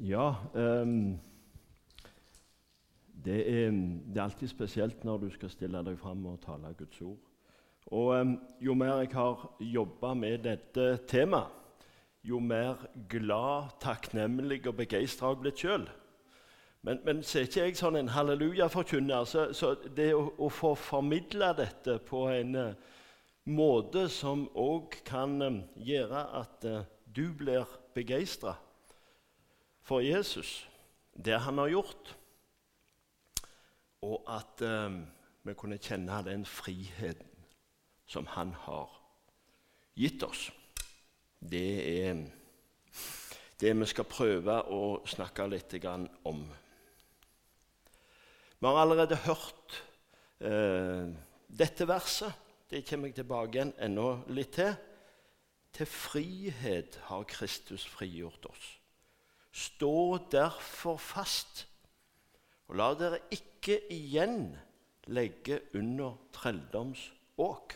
Ja um, det, er, det er alltid spesielt når du skal stille deg fram og tale Guds ord. Og um, Jo mer jeg har jobba med dette temaet, jo mer glad, takknemlig og begeistra har jeg blitt sjøl. Men, men så er ikke jeg sånn en halleluja-forkynner. Så, så, det å, å få formidla dette på en uh, måte som òg kan um, gjøre at uh, du blir begeistra for Jesus, det han har gjort, og at eh, vi kunne kjenne den friheten som han har gitt oss. Det er det vi skal prøve å snakke litt om. Vi har allerede hørt eh, dette verset. Det kommer jeg tilbake igjen enda litt til. Til frihet har Kristus frigjort oss. Stå derfor fast, og la dere ikke igjen legge under trelldomsåk.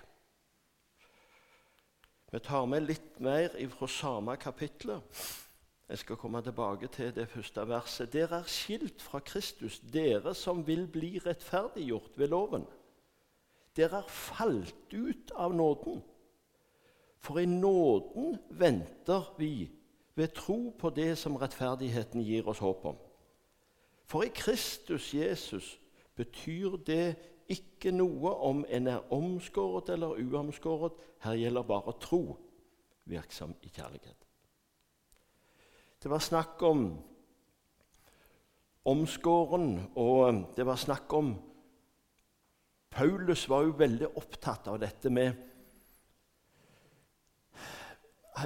Vi tar med litt mer fra samme kapittel. Jeg skal komme tilbake til det første verset. Dere er skilt fra Kristus, dere som vil bli rettferdiggjort ved loven. Dere er falt ut av nåden. For i nåden venter vi ved tro på det som rettferdigheten gir oss håp om. For i Kristus Jesus betyr det ikke noe om en er omskåret eller uomskåret. Her gjelder bare tro, virksom i kjærlighet. Det var snakk om omskåren, og det var snakk om Paulus var jo veldig opptatt av dette med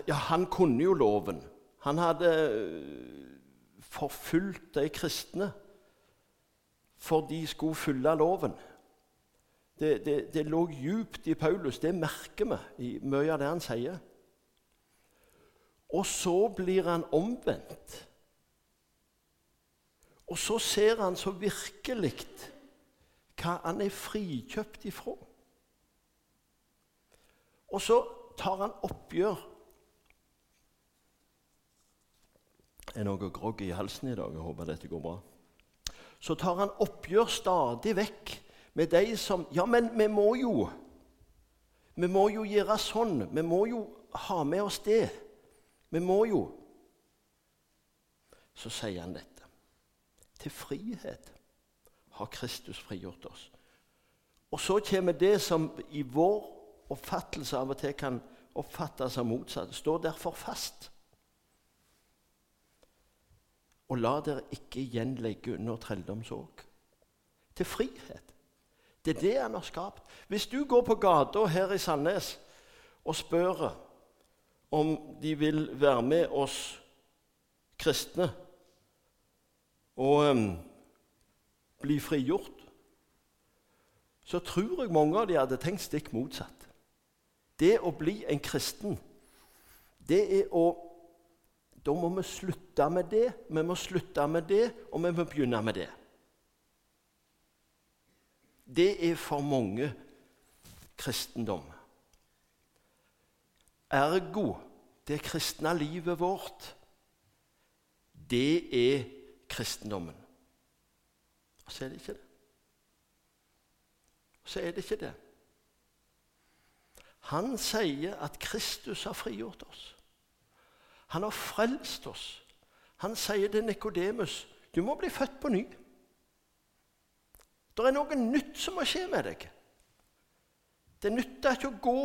Ja, han kunne jo loven. Han hadde øh, forfulgt de kristne for de skulle følge loven. Det, det, det lå djupt i Paulus. Det merker vi i mye av det han sier. Og så blir han omvendt. Og så ser han så virkelig hva han er frikjøpt ifra. Og så tar han oppgjør er noe groggy i halsen i dag. Jeg håper dette går bra. Så tar han oppgjør stadig vekk med de som Ja, men vi må jo Vi må jo gjøre sånn. Vi må jo ha med oss det. Vi må jo Så sier han dette. Til frihet har Kristus frigjort oss. Og så kommer det som i vår oppfattelse av og til kan oppfattes som motsatt. Står derfor fast og la dere ikke igjen legge under trelldomsåk. Til frihet. Det er det han har skapt. Hvis du går på gata her i Sandnes og spør om de vil være med oss kristne og um, bli frigjort, så tror jeg mange av de hadde tenkt stikk motsatt. Det å bli en kristen, det er å da må vi slutte med det, vi må slutte med det, og vi må begynne med det. Det er for mange kristendom. Ergo det kristne livet vårt, det er kristendommen. Og så er det ikke det. Og så er det ikke det. Han sier at Kristus har frigjort oss. Han har frelst oss. Han sier til Nikodemus du må bli født på ny. Det er noe nytt som må skje med deg. Det nytter ikke å gå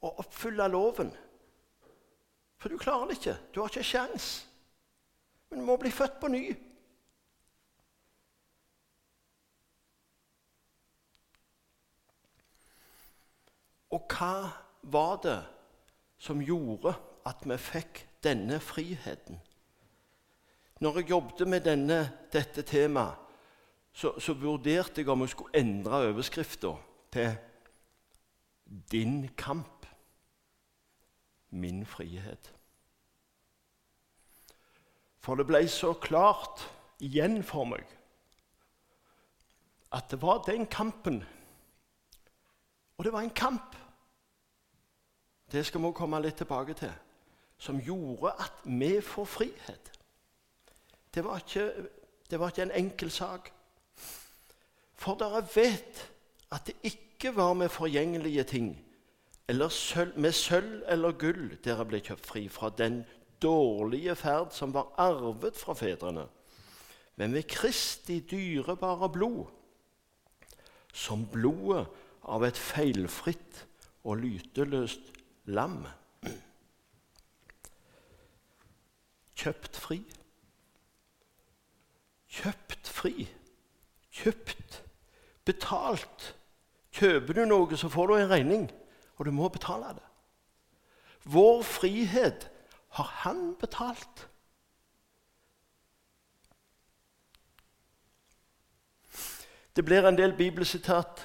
og oppfylle loven. For du klarer det ikke. Du har ikke sjans. Men du må bli født på ny. Og hva var det som gjorde at vi fikk denne friheten. Når jeg jobbet med denne, dette temaet, så, så, vurderte jeg om jeg skulle endre overskrifta til 'Din kamp, min frihet'. For det ble så klart igjen for meg at det var den kampen. Og det var en kamp. Det skal vi komme litt tilbake til som gjorde at vi får frihet. Det var ikke, det var ikke en enkel sak. For dere vet at det ikke var med forgjengelige ting, eller sølv, med sølv eller gull dere ble kjøpt fri fra den dårlige ferd som var arvet fra fedrene, men ved Kristi dyrebare blod, som blodet av et feilfritt og lyteløst lam. Kjøpt fri. Kjøpt fri. Kjøpt. Betalt. Kjøper du noe, så får du en regning, og du må betale det. Vår frihet har han betalt. Det blir en del bibelsitat.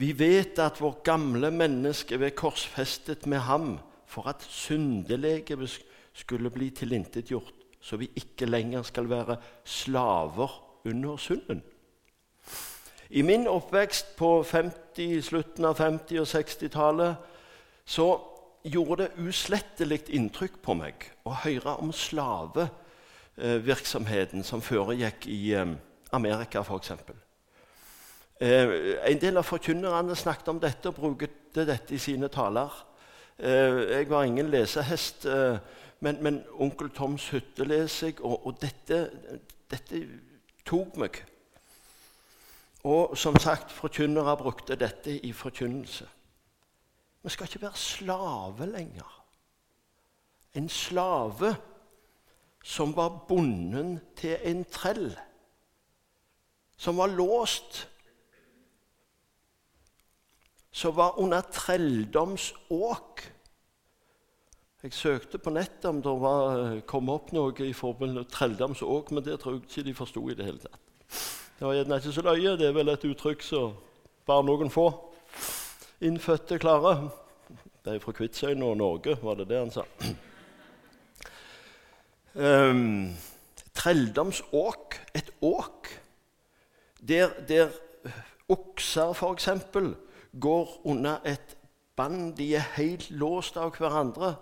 Vi vet at vårt gamle menneske ble korsfestet med ham for at syndelegemet skulle bli tilintetgjort, så vi ikke lenger skal være slaver under synden. I min oppvekst på 50, slutten av 50- og 60-tallet så gjorde det uslettelig inntrykk på meg å høre om slavevirksomheten som foregikk i eh, Amerika, f.eks. Eh, en del av forkynnerne snakket om dette og brukte dette i sine taler. Eh, jeg var ingen lesehest, men, men Onkel Toms hytte leser jeg, og, og dette, dette tok meg. Og som sagt, forkynnere brukte dette i forkynnelse. Vi skal ikke være slave lenger. En slave som var bonden til en trell. Som var låst. Som var under trelldomsåk. Jeg søkte på nettet om det var, kom opp noe i til trelldomsåk, men det tror jeg ikke de forsto i det hele tatt. Det var gjerne ikke så løye. Det er vel et uttrykk som bare noen få innfødte klarer. Det er fra Kvitsøyene og Norge, var det det han sa. Um, trelldomsåk, et åk, der, der okser f.eks. går under et bånd. De er helt låst av hverandre,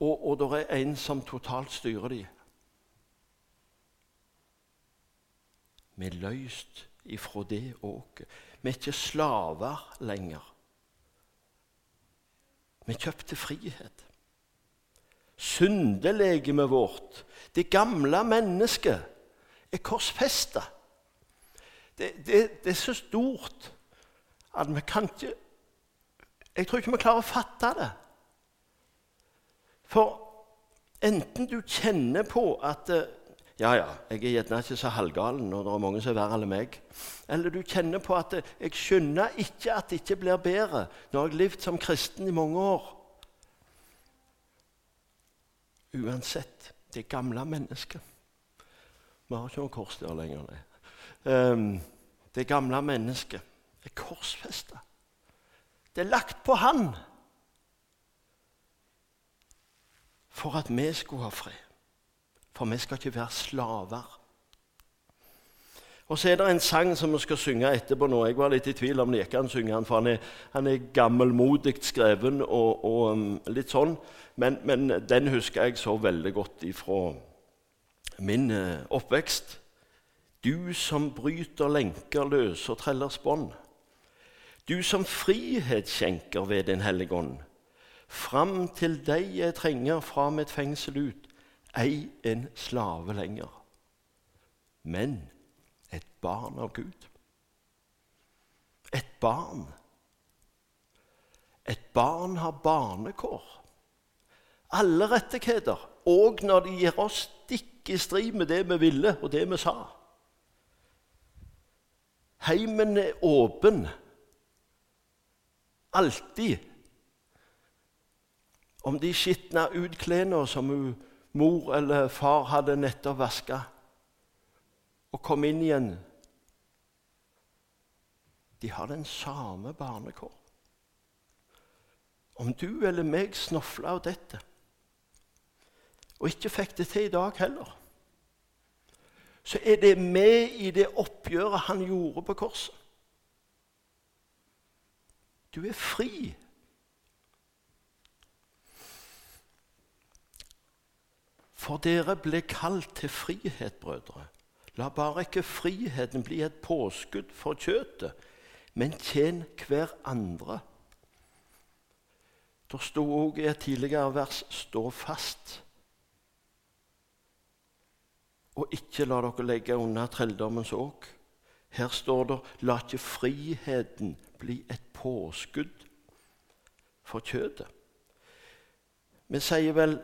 og, og det er en som totalt styrer dem. Vi er løst ifra det åket. Vi er ikke slaver lenger. Vi kjøpte frihet. Syndelegemet vårt, det gamle mennesket, er korsfesta. Det, det, det, er så stort at vi kan ikke Jeg tror ikke vi klarer å fatte det. For enten du kjenner på at eh, ja, ja, jeg er gjerne ikke så halvgalen, og det er mange som er verre enn meg. Eller du kjenner på at jeg skjønner ikke at det ikke blir bedre. Nå har jeg levd som kristen i mange år. Uansett, det gamle mennesket Vi har ikke noe kors der lenger. Um, det gamle mennesket er korsfesta. Det er lagt på Han for at vi skulle ha fred. For vi skal ikke være slaver. Og så er det en sang som vi skal synge etterpå nå. Jeg var litt i tvil om det gikk an å synge den, for han er, han er gammelmodig skreven og, og um, litt sånn. Men, men, den husker jeg så veldig godt ifra min uh, oppvekst. Du som bryter lenker, løser trellers bånd. Du som frihet skjenker ved Din hellige ånd. Fram til deg jeg trenger fra mitt fengsel ut ei en slave lenger, men et barn av Gud. Et barn. Et barn har barnekår. Alle rettigheter, òg når de gir oss stikk i strid med det vi ville, og det vi sa. Heimen er åpen. Alltid. Om de skitna ut som hun mor eller far hadde nettopp vaska, og kom inn igjen De har den samme barnekår. Om du eller meg snofla av dette, og ikke fikk det til i dag heller, så er det med i det oppgjøret han gjorde på korset. Du er fri For dere ble kalt til frihet, brødre. La bare ikke friheten bli et påskudd for kjøtet, men tjen hver andre. Det sto òg i et tidligere vers 'stå fast'. Og ikke la dere legge unna trelldommens åk. Her står det 'la ikke friheten bli et påskudd for kjødet. Vi sier vel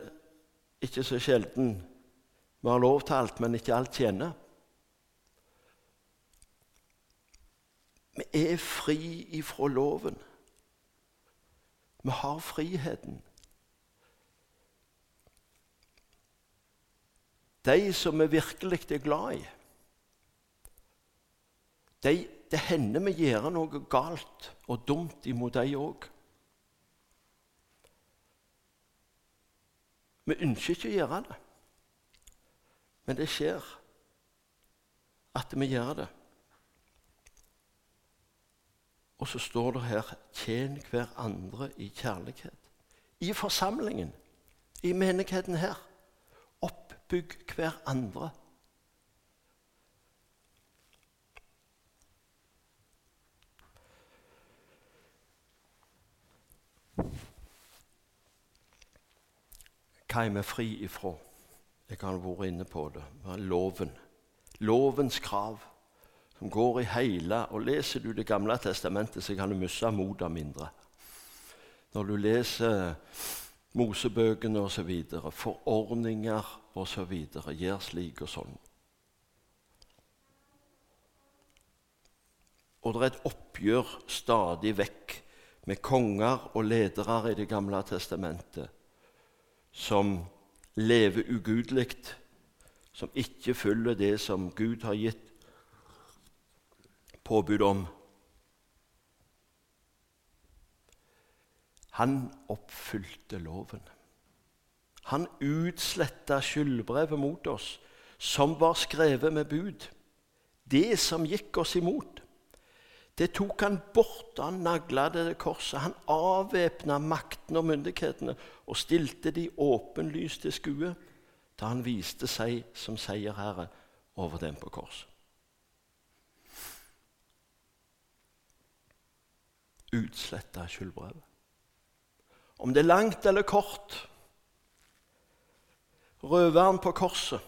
ikke så sjelden vi har lov til alt, men ikke alt tjener. Vi er fri ifra loven. Vi har friheten. De som vi virkelig er glad i, de, det hender vi gjør noe galt og dumt imot dem òg. Vi ønsker ikke å gjøre det, men det skjer at vi gjør det. Og så står det her 'tjen hver andre i kjærlighet'. I forsamlingen, i menigheten her. Oppbygg hver Hva er vi fri ifra? Jeg har vært inne på det. Loven. Lovens krav som går i hele Og leser du Det gamle testamentet, så kan du miste motet mindre. Når du leser Mosebøkene osv., forordninger osv., gjør slik og sånn. Og det er et oppgjør stadig vekk med konger og ledere i Det gamle testamentet som lever ugudelig, som ikke følger det som Gud har gitt påbud om. Han oppfylte loven. Han utsletta skyldbrevet mot oss, som var skrevet med bud. Det som gikk oss imot. Det tok han bort da han nagla det korset. Han avvæpna makten og myndighetene og stilte de åpenlyst til skue da han viste seg som seierherre over dem på korset. Utsletta skyldbrevet. Om det er langt eller kort Røveren på korset,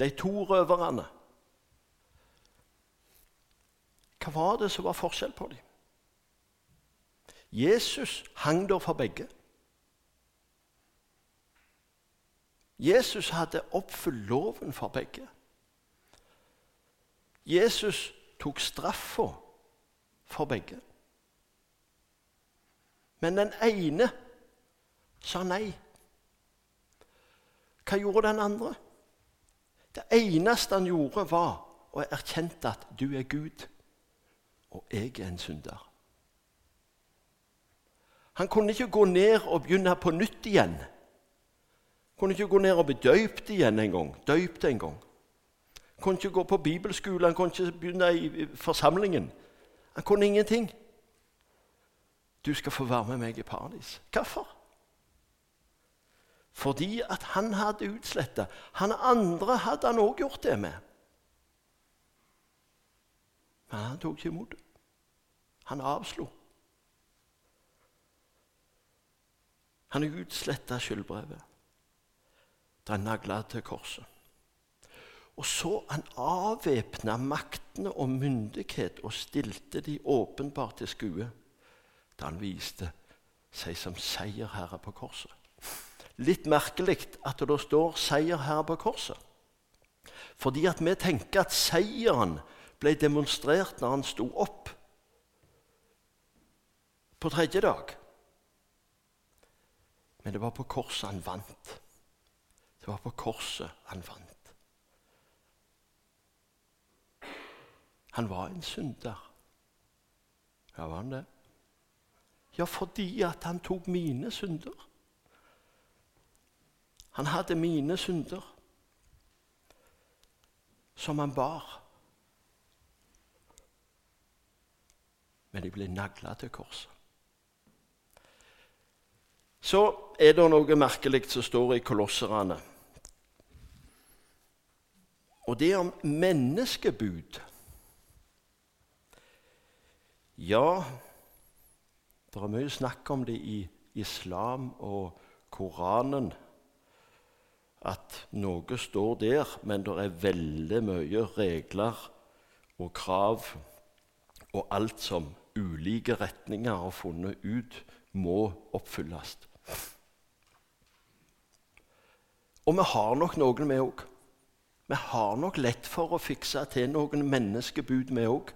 de to røverne Hva var det som var forskjell på dem? Jesus hang der for begge. Jesus hadde oppfylt loven for begge. Jesus tok straffa for begge. Men den ene sa nei. Hva gjorde den andre? Det eneste han gjorde, var å erkjente at du er Gud og jeg er en synder. Han kunne ikke gå ned og begynne på nytt igjen. Han kunne ikke gå ned og bli døypt igjen en gang. Døypt en gang. Han kunne ikke gå på bibelskole, han kunne ikke begynne i forsamlingen. Han kunne ingenting. Du skal få være med meg i paradis. Hvorfor? Fordi at han hadde utsletta. Han andre hadde han òg gjort det med. Men han tok ikke imot det. Han avslo. Han utsletta skyldbrevet da han nagla til korset. Og så han avvæpna maktene og myndighet og stilte de åpenbart til skue da han viste seg som seierherre på korset. Litt merkelig at det står 'seierherre på korset'. Fordi at vi tenker at seieren ble demonstrert når han sto opp på tredje dag. Men det var på korset han vant. Det var på korset han vant. Han var en synder. Ja, var han det? Ja, fordi at han tok mine synder. Han hadde mine synder som han bar. Men de ble nagla til korset. Så er det noe merkelig som står i Kolosserne. Og det er om menneskebud Ja, det er mye snakk om det i islam og Koranen. At noe står der, men det er veldig mye regler og krav og alt som ulike retninger har funnet ut må oppfylles. Og vi har nok noen, vi òg. Vi har nok lett for å fikse til noen menneskebud, vi òg.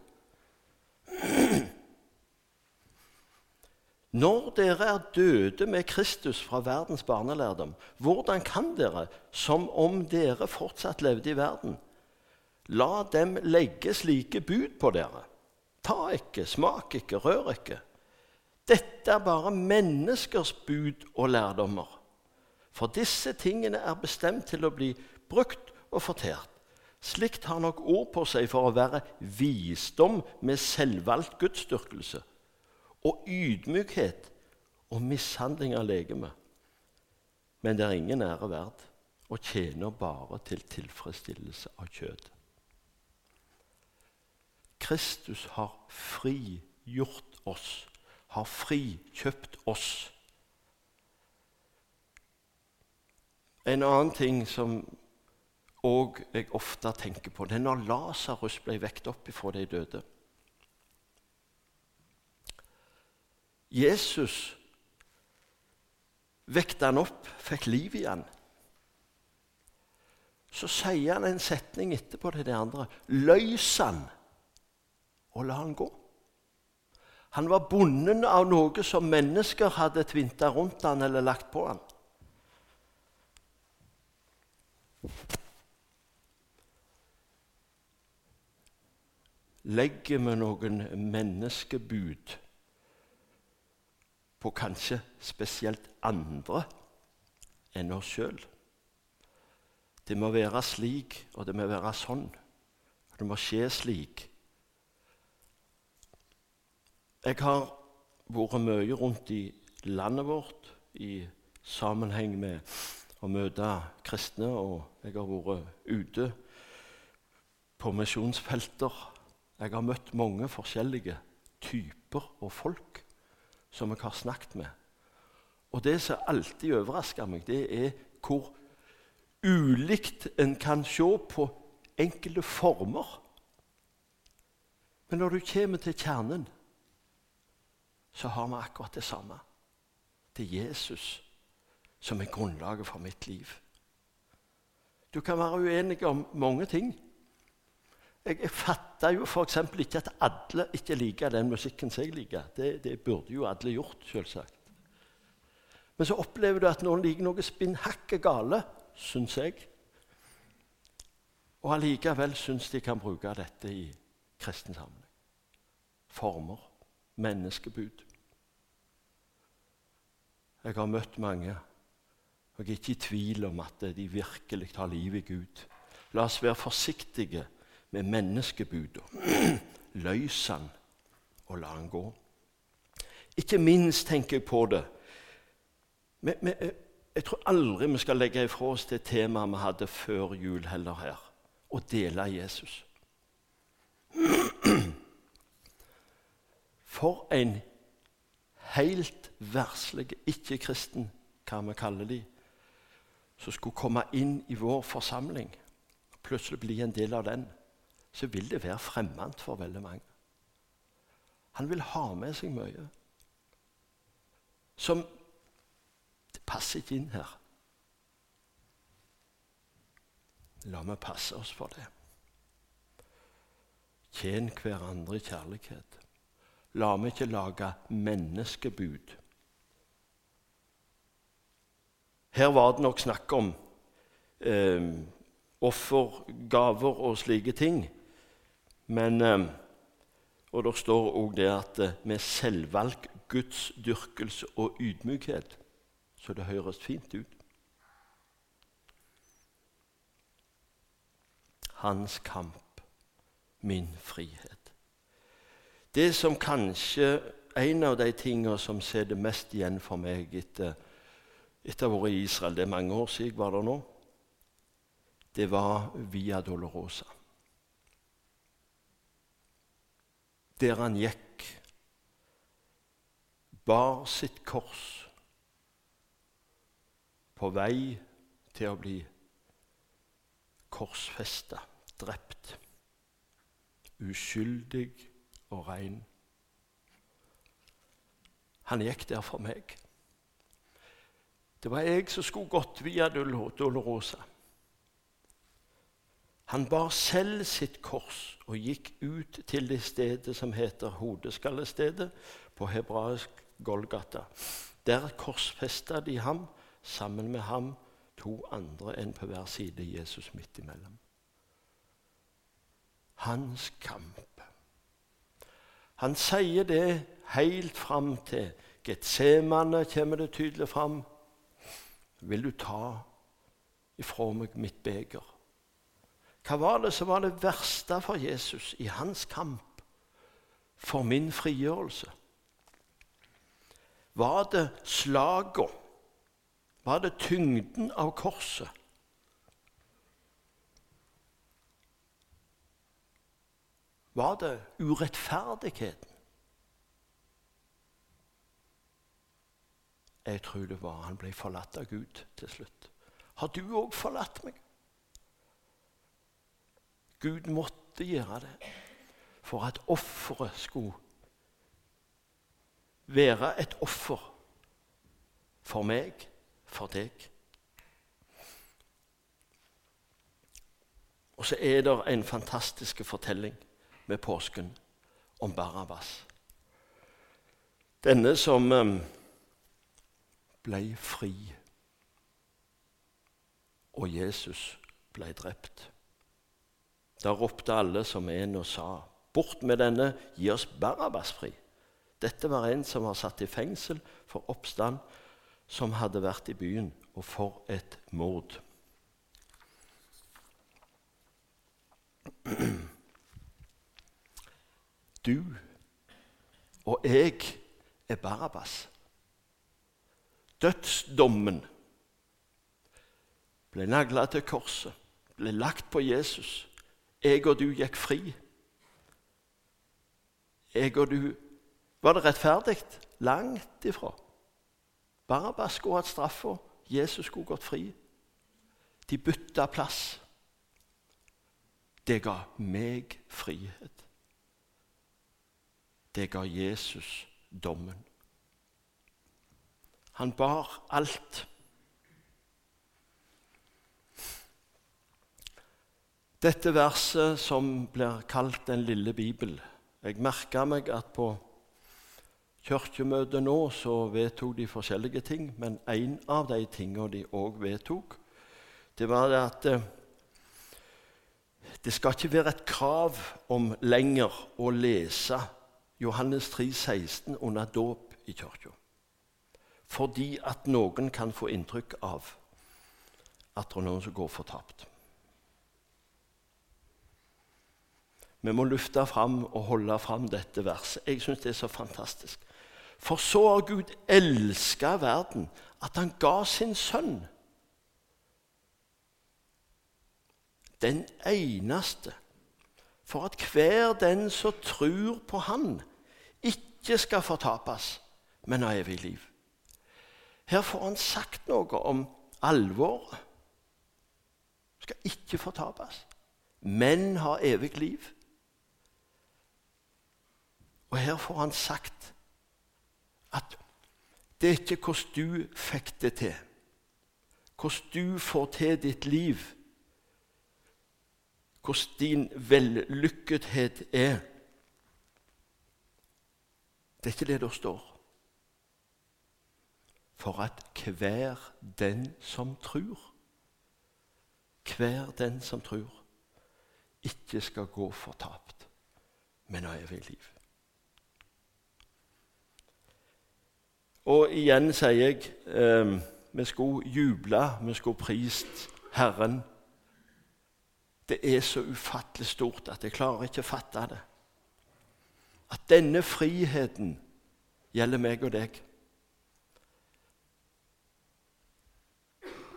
Når dere er døde med Kristus fra verdens barnelærdom, hvordan kan dere, som om dere fortsatt levde i verden, la dem legge slike bud på dere? Ta ikke, smak ikke, rør ikke. Dette er bare menneskers bud og lærdommer. For disse tingene er bestemt til å bli brukt og fortært. Slikt har nok ord på seg for å være visdom med selvvalgt gudsdyrkelse og ydmykhet og mishandling av legemet. Men det er ingen ære verd og tjener bare til tilfredsstillelse av kjød. Kristus har frigjort oss, har frikjøpt oss En annen ting som òg jeg ofte tenker på, det er når Lasarus ble vekt opp ifra de døde. Jesus vekte han opp, fikk liv i han. Så sier han en setning etterpå til de andre. Løs han, og la han gå. Han var bonden av noe som mennesker hadde tvinta rundt han eller lagt på han. Legger vi noen menneskebud på kanskje spesielt andre enn oss sjøl? Det må være slik, og det må være sånn. Det må skje slik. Jeg har vært mye rundt i landet vårt i sammenheng med å møte kristne, og jeg har vært ute på misjonsfelter. Jeg har møtt mange forskjellige typer og folk som jeg har snakket med. Og det som alltid overrasker meg, det er hvor ulikt en kan se på enkelte former. Men når du kommer til kjernen, så har vi akkurat det samme. Det er Jesus som er grunnlaget for mitt liv. Du kan være uenig om mange ting. Jeg, jeg fatter jo f.eks. ikke at alle ikke liker den musikken som jeg liker. Det, det burde jo alle gjort, selvsagt. Men så opplever du at noen liker noe spinnhakket gale, syns jeg. Og allikevel syns de kan bruke dette i kristen sammenheng. Former. Menneskebud. Jeg har møtt mange og jeg er ikke i tvil om at de virkelig har liv i Gud. La oss være forsiktige med menneskebudet. Løs han og la han gå. Ikke minst tenker jeg på det men, men, Jeg tror aldri vi skal legge ifra oss det temaet vi hadde før jul heller her. Å dele Jesus. For en helt verslig ikke-kristen, hva vi kaller de, som skulle komme inn i vår forsamling, og plutselig bli en del av den, så vil det være fremmed for veldig mange. Han vil ha med seg mye som Det passer ikke inn her. La meg passe oss for det. Tjen hverandre i kjærlighet. La meg ikke lage menneskebud Her var det nok snakk om eh, offergaver og slike ting. Men, eh, og der står òg det at eh, med selvvalgt gudsdyrkelse og ydmykhet. Så det høres fint ut. Hans kamp, min frihet. Det som kanskje En av de tingene som sitter mest igjen for meg etter etter å ha vært i Israel. Det er mange år siden jeg var der nå. det var Via Dolorosa. Der han gikk, bar sitt kors på vei til å bli korsfesta, drept. Uskyldig og rein. Han gikk der for meg. Det var jeg som skulle gått via Dolorosa. Han bar selv sitt kors og gikk ut til det stedet som heter Hodeskallestedet, på hebraisk Golgata. Der korsfesta de ham. Sammen med ham to andre enn på hver side, Jesus midt imellom. Hans kamp. Han sier det helt fram til Getsemane, kommer det tydelig fram. Vil du ta ifra meg mitt beger? Hva var det som var det verste for Jesus i hans kamp for min frigjørelse? Var det slagene? Var det tyngden av korset? Var det urettferdigheten? Jeg tror det var han ble forlatt av Gud til slutt. Har du òg forlatt meg? Gud måtte gjøre det for at offeret skulle være et offer for meg, for deg. Og så er det en fantastisk fortelling med påsken om Barabbas. Denne som ehm, ble fri, og Jesus ble drept. Da ropte alle som en og sa, 'Bort med denne, gi oss Barabbas fri.' Dette var en som var satt i fengsel for oppstand, som hadde vært i byen, og for et mord. Du og jeg er Barabbas. Dødsdommen ble nagla til korset, ble lagt på Jesus. Jeg og du gikk fri. Jeg og du Var det rettferdig? Langt ifra. Barabbas skulle hatt straffa. Jesus skulle gått fri. De bytta plass. Det ga meg frihet. Det ga Jesus dommen. Han bar alt. Dette verset som blir kalt Den lille bibel Jeg merka meg at på kirkemøtet nå så vedtok de forskjellige ting, men en av de tingene de òg vedtok, det var det at eh, det skal ikke være et krav om lenger å lese Johannes 3, 16 under dåp i kirka fordi at noen kan få inntrykk av at det er noen som går fortapt. Vi må lufte fram og holde fram dette verset. Jeg syns det er så fantastisk. For så har Gud elska verden at han ga sin sønn. Den eneste. For at hver den som tror på Han, ikke skal fortapes, men ha evig liv. Her får han sagt noe om alvoret. Skal ikke fortapes, men ha evig liv. Og her får han sagt at det er ikke hvordan du fikk det til, hvordan du får til ditt liv, hvordan din vellykkethet er. Det er ikke det der står for at hver den som tror Hver den som tror, ikke skal gå fortapt, men ha evig liv. Og igjen sier jeg eh, vi skulle juble, vi skulle prist Herren. Det er så ufattelig stort at jeg klarer ikke å fatte det. At denne friheten gjelder meg og deg.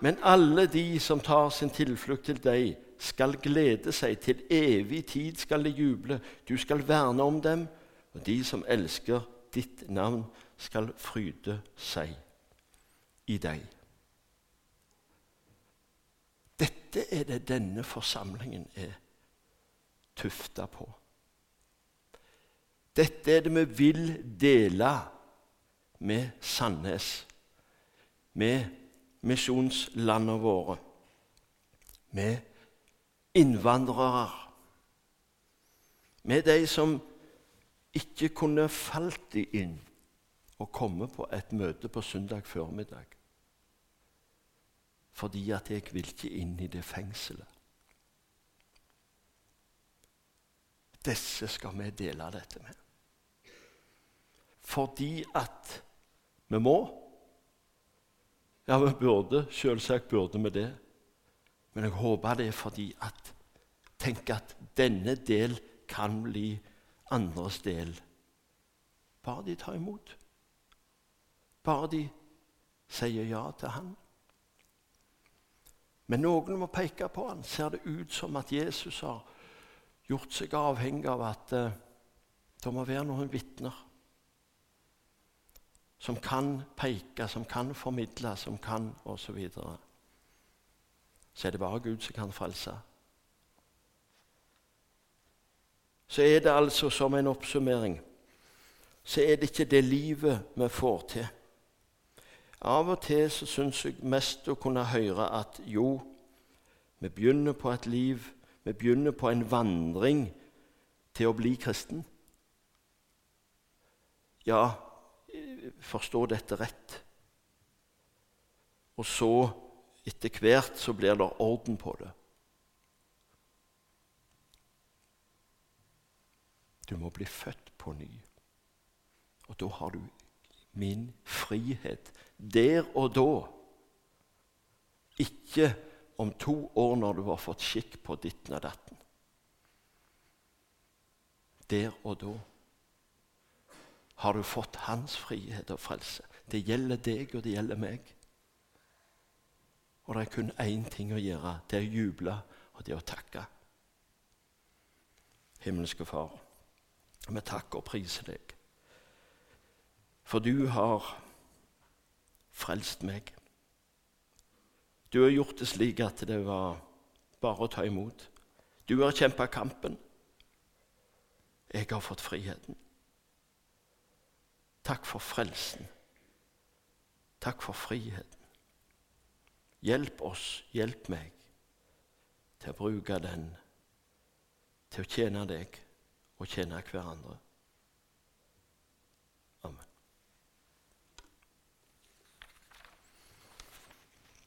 Men alle de som tar sin tilflukt til deg, skal glede seg. Til evig tid skal de juble. Du skal verne om dem, og de som elsker ditt navn, skal fryde seg i deg. Dette er det denne forsamlingen er tufta på. Dette er det vi vil dele med Sandnes, med misjonslandene våre, med innvandrere, med de som ikke kunne falt inn og komme på et møte på søndag formiddag. Fordi at jeg vil ikke inn i det fengselet. Disse skal vi dele dette med. Fordi at vi må. Ja, vi burde. Selvsagt burde vi det. Men jeg håper det er fordi at Tenk at denne del kan bli andres del. Bare de tar imot. Bare de sier ja til han. Men noen må peke på han. Ser det ut som at Jesus har gjort seg avhengig av at eh, det må være noen vitner som kan peke, som kan formidle, som kan osv. Så, videre. så er det bare Gud som kan frelse. Så er det altså som en oppsummering så er det ikke det livet vi får til. Av og til så syns jeg mest å kunne høre at jo, vi begynner på et liv, vi begynner på en vandring til å bli kristen. Ja, forstå dette rett. Og så, etter hvert, så blir det orden på det. Du må bli født på ny. Og da har du min frihet der og da. Ikke om to år når du har fått skikk på ditten og datten. Der og da har du fått hans frihet og frelse. Det gjelder deg, og det gjelder meg. Og det er kun én ting å gjøre. Det er å juble, og det er å takke. Himmelske Far, vi takker og priser deg. For du har frelst meg. Du har gjort det slik at det var bare å ta imot. Du har kjempa kampen. Jeg har fått friheten. Takk for frelsen. Takk for friheten. Hjelp oss, hjelp meg til å bruke den til å tjene deg og tjene hverandre.